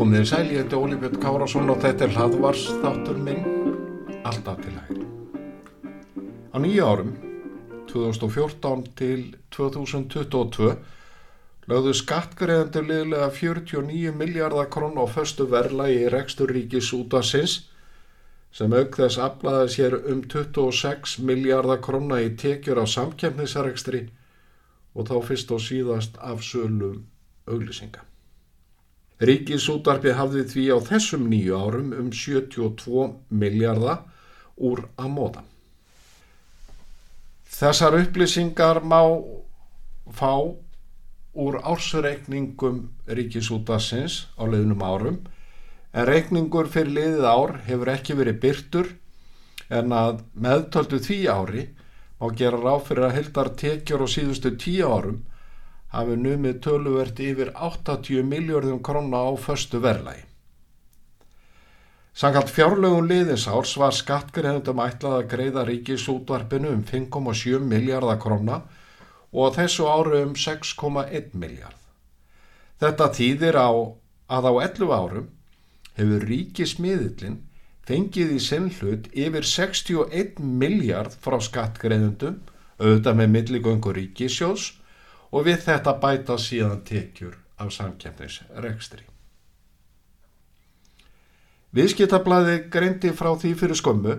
Komið í sæl, ég heiti Óli Björn Kárásson og þetta er hlaðvars þáttur minn, alltaf til hægri. Á nýja árum, 2014 til 2022, lögðu skattgreðendur liðlega 49 miljardar krón á föstu verla í Reksturríkis útvarsins sem auk þess aflaði sér um 26 miljardar króna í tekjur á samkjæmnisrekstri og þá fyrst og síðast af sölum auglýsinga. Ríkisútarpi hafði því á þessum nýju árum um 72 miljardar úr að móta. Þessar upplýsingar má fá úr ársreikningum Ríkisútarsins á leiðnum árum en reikningur fyrir leiðið ár hefur ekki verið byrtur en að meðtöldu því ári má gera ráð fyrir að heldar tekjur á síðustu tíu árum hafi numið töluvert yfir 80 miljörðum krona á förstu verðlægi. Sankalt fjárlögun liðinsárs var skattgreðundum ætlað að greiða ríkisútvarpinu um 5,7 miljardar krona og þessu áru um 6,1 miljard. Þetta þýðir á að á 11 árum hefur ríkismiðillin fengið í sinnhlut yfir 61 miljard frá skattgreðundum auðvitað með milligöngu ríkisjós og við þetta bæta síðan tekjur af samkjæmningsrekstri. Viðskiptablaði greindi frá því fyrir skömmu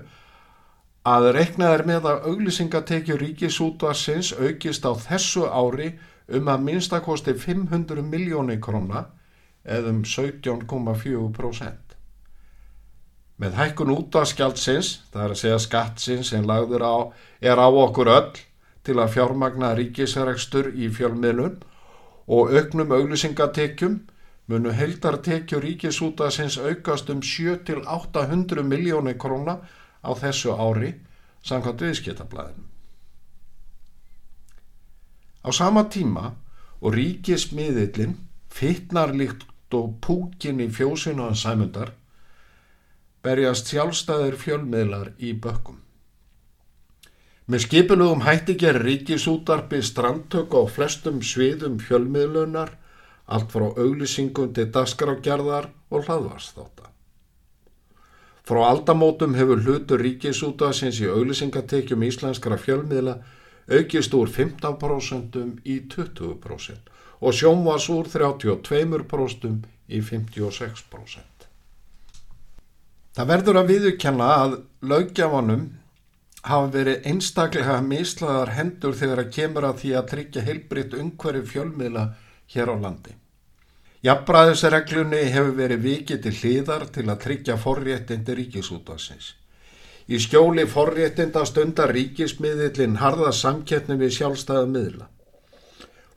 að reiknað er með að auglýsingatekjur ríkisútvarsins aukist á þessu ári um að minnstakosti 500 miljónir krona eða um 17,4%. Með hækkun útvarsgjaldsins, það er að segja skattsins sem lagður á, er á okkur öll til að fjármagna ríkisregstur í fjölmiðlun og auknum auglýsingatekjum munu heldartekjur ríkisútasins aukast um 7-800 miljónir króna á þessu ári samkvæmt viðskiptablaðinu. Á sama tíma og ríkismiðillin fittnar líkt og púkin í fjósinu hans sæmundar berjast sjálfstæðir fjölmiðlar í bökkum. Með skipilugum hætti gerir ríkisútarpi strandtök á flestum sviðum fjölmiðlunar allt frá auglýsingum til dasgrágerðar og hlaðvarsþáta. Frá aldamótum hefur hlutur ríkisútasins í auglýsingatekjum íslenskara fjölmiðla aukist úr 15% í 20% og sjónvas úr 32% í 56%. Það verður að viðurkenna að lögjafanum hafa verið einstaklega mislaðar hendur þegar að kemur að því að tryggja heilbritt umhverju fjölmiðla hér á landi. Jafnbræðisreglunni hefur verið vikið til hlýðar til að tryggja forréttindi ríkisútasins. Í skjóli forréttinda stundar ríkismiðlinn harða samkeppni við sjálfstæða miðla.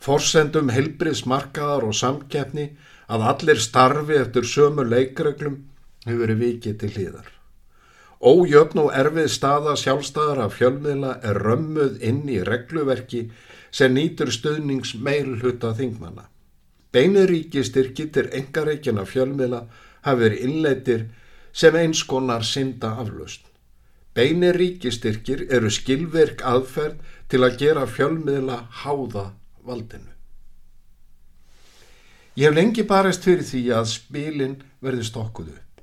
Forsendum helbriðsmarkaðar og samkeppni að allir starfi eftir sömu leikreglum hefur verið vikið til hlýðar. Ójöfn og erfið staða sjálfstæðar af fjölmiðla er römmuð inn í regluverki sem nýtur stöðnings meilhuta þingmanna. Beiniríkistyrki til engareikina fjölmiðla hafi verið innleitir sem eins konar synda aflust. Beiniríkistyrkir eru skilverk aðferð til að gera fjölmiðla háða valdinu. Ég hef lengi barist fyrir því að spilin verði stokkuð upp.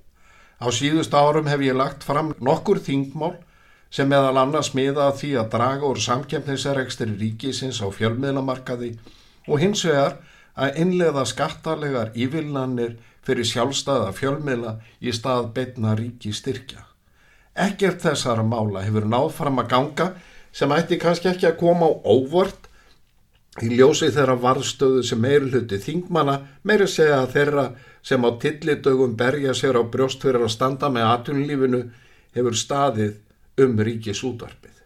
Á síðust árum hef ég lagt fram nokkur þingmál sem meðal annars miða því að draga úr samkjöfnisarekstri ríkisins á fjölmiðlamarkaði og hins vegar að innlega skattarlegar ívillanir fyrir sjálfstæða fjölmiðla í stað beitna ríki styrkja. Ekkert þessara mála hefur náð fram að ganga sem ætti kannski ekki að koma á óvart í ljósi þeirra varðstöðu sem meiri hluti þingmana meiri segja þeirra sem á tillidögum berja sér á brjóst fyrir að standa með atunlífinu hefur staðið um ríkis útvarpið.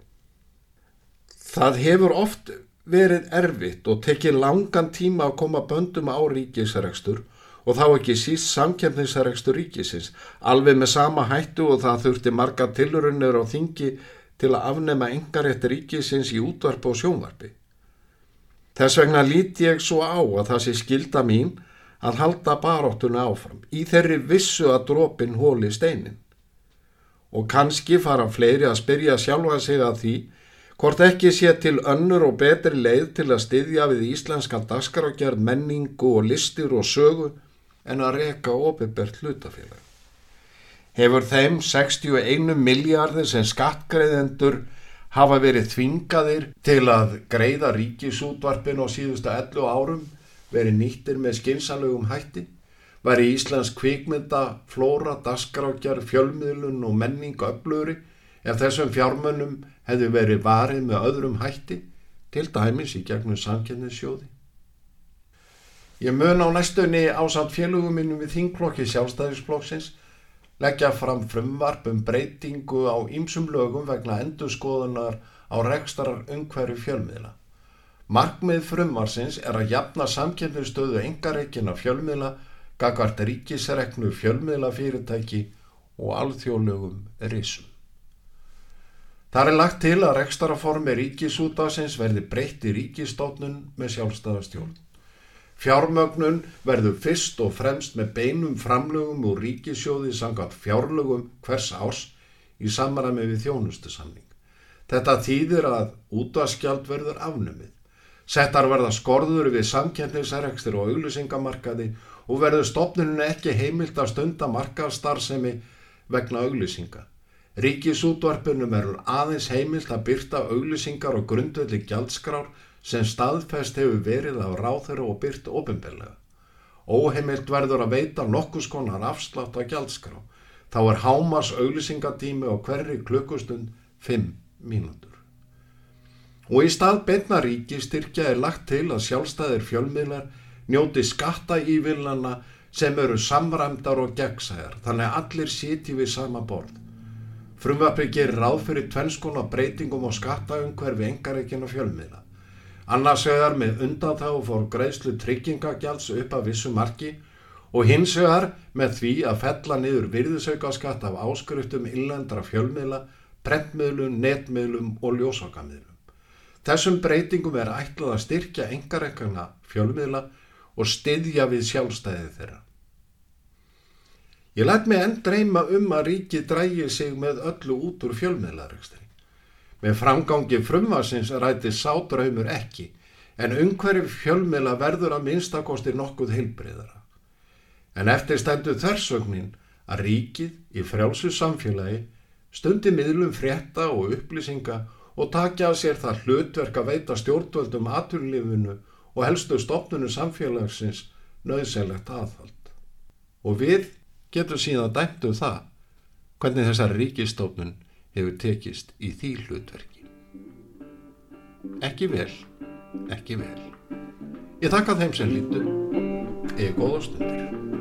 Það hefur oft verið erfitt og tekið langan tíma að koma böndum á ríkisregstur og þá ekki síst samkjöfnisregstur ríkisins, alveg með sama hættu og það þurfti marga tilrunir á þingi til að afnema engarétt ríkisins í útvarp og sjónvarpi. Þess vegna lít ég svo á að það sé skilda mín að halda baróttunni áfram í þeirri vissu að dropin hóli steinin. Og kannski fara fleiri að spyrja sjálfa sig að því hvort ekki sé til önnur og betri leið til að styðja við íslenska dagskarákjörð menningu og listir og sögu en að reka opibert hlutafélag. Hefur þeim 61 miljardir sem skattgreðendur hafa verið þvingaðir til að greiða ríkisútvarpin á síðustu 11 árum verið nýttir með skinsalögum hætti, var í Íslands kvikmynda, flóra, daskrákjar, fjölmiðlun og menning öflöri ef þessum fjármönnum hefði verið varið með öðrum hætti, til dæmis í gegnum samkennissjóði. Ég mun á næstunni ásand félögum minnum við þingklokki sjálfstæðisflokksins leggja fram frumvarp um breytingu á ýmsum lögum vegna endurskoðunar á rekstarar umhverju fjölmiðla. Markmið frumvarsins er að jafna samkynnstöðu engareikina fjölmiðla, gagvart ríkisreknu fjölmiðla fyrirtæki og alþjóðlögum risum. Það er lagt til að rekstaraformi ríkisútásins verði breytt í ríkistóknun með sjálfstæðastjórn. Fjármögnun verður fyrst og fremst með beinum framlögum úr ríkisjóði sangat fjárlögum hvers árs í samaræmi við þjónustu samning. Þetta þýðir að útvaskjald verður afnumið. Settar verða skorður við samkjæfnisærekstir og auglýsingamarkaði og verður stopnunum ekki heimilt að stunda markaðstarfsemi vegna auglýsinga. Ríkisútvarpunum verður aðeins heimilt að byrta auglýsingar og grundvelli gjaldskrár sem staðfest hefur verið af ráþöru og byrt ofinbeglega. Óheimilt verður að veita nokkus konar afslátt að gjaldskrá. Þá er hámas auglisingatími og hverri klukkustund 5 mínútur. Og í stað beinaríki styrkja er lagt til að sjálfstæðir fjölmiðlar njóti skatta í vilnana sem eru samræmdar og gegnsæðar, þannig allir siti við sama borð. Frumvapið gerir ráð fyrir tvennskona breytingum og skattaungverfi engareikina fjölmiðla. Annars vegar með undan þá fór greiðslu tryggingagjalds upp að vissu marki og hins vegar með því að fella niður virðisaukaskatt af áskriftum illendra fjölmiðla, brentmiðlum, netmiðlum og ljósokamiðlum. Þessum breytingum er ætlað að styrkja engareikana fjölmiðla og styðja við sjálfstæði þeirra. Ég lætt mig enn dreyma um að ríki drægi sig með öllu út úr fjölmiðlarekstri. Með framgangi frumvarsins ræti sátraumur ekki en umhverju fjölmila verður að minnstakosti nokkuð heilbreyðara. En eftir stendu þörsögnin að ríkið í frjálsu samfélagi stundi miðlum frétta og upplýsinga og takja að sér það hlutverk að veita stjórnvöldum aturlifinu og helstu stopnunu samfélagsins nöðsælegt aðhald. Og við getum síðan dæmt um það hvernig þessar ríkistofnun hefur tekist í því hlutverki. Ekki vel, ekki vel. Ég takka þeim sem lítu, eða góða stundir.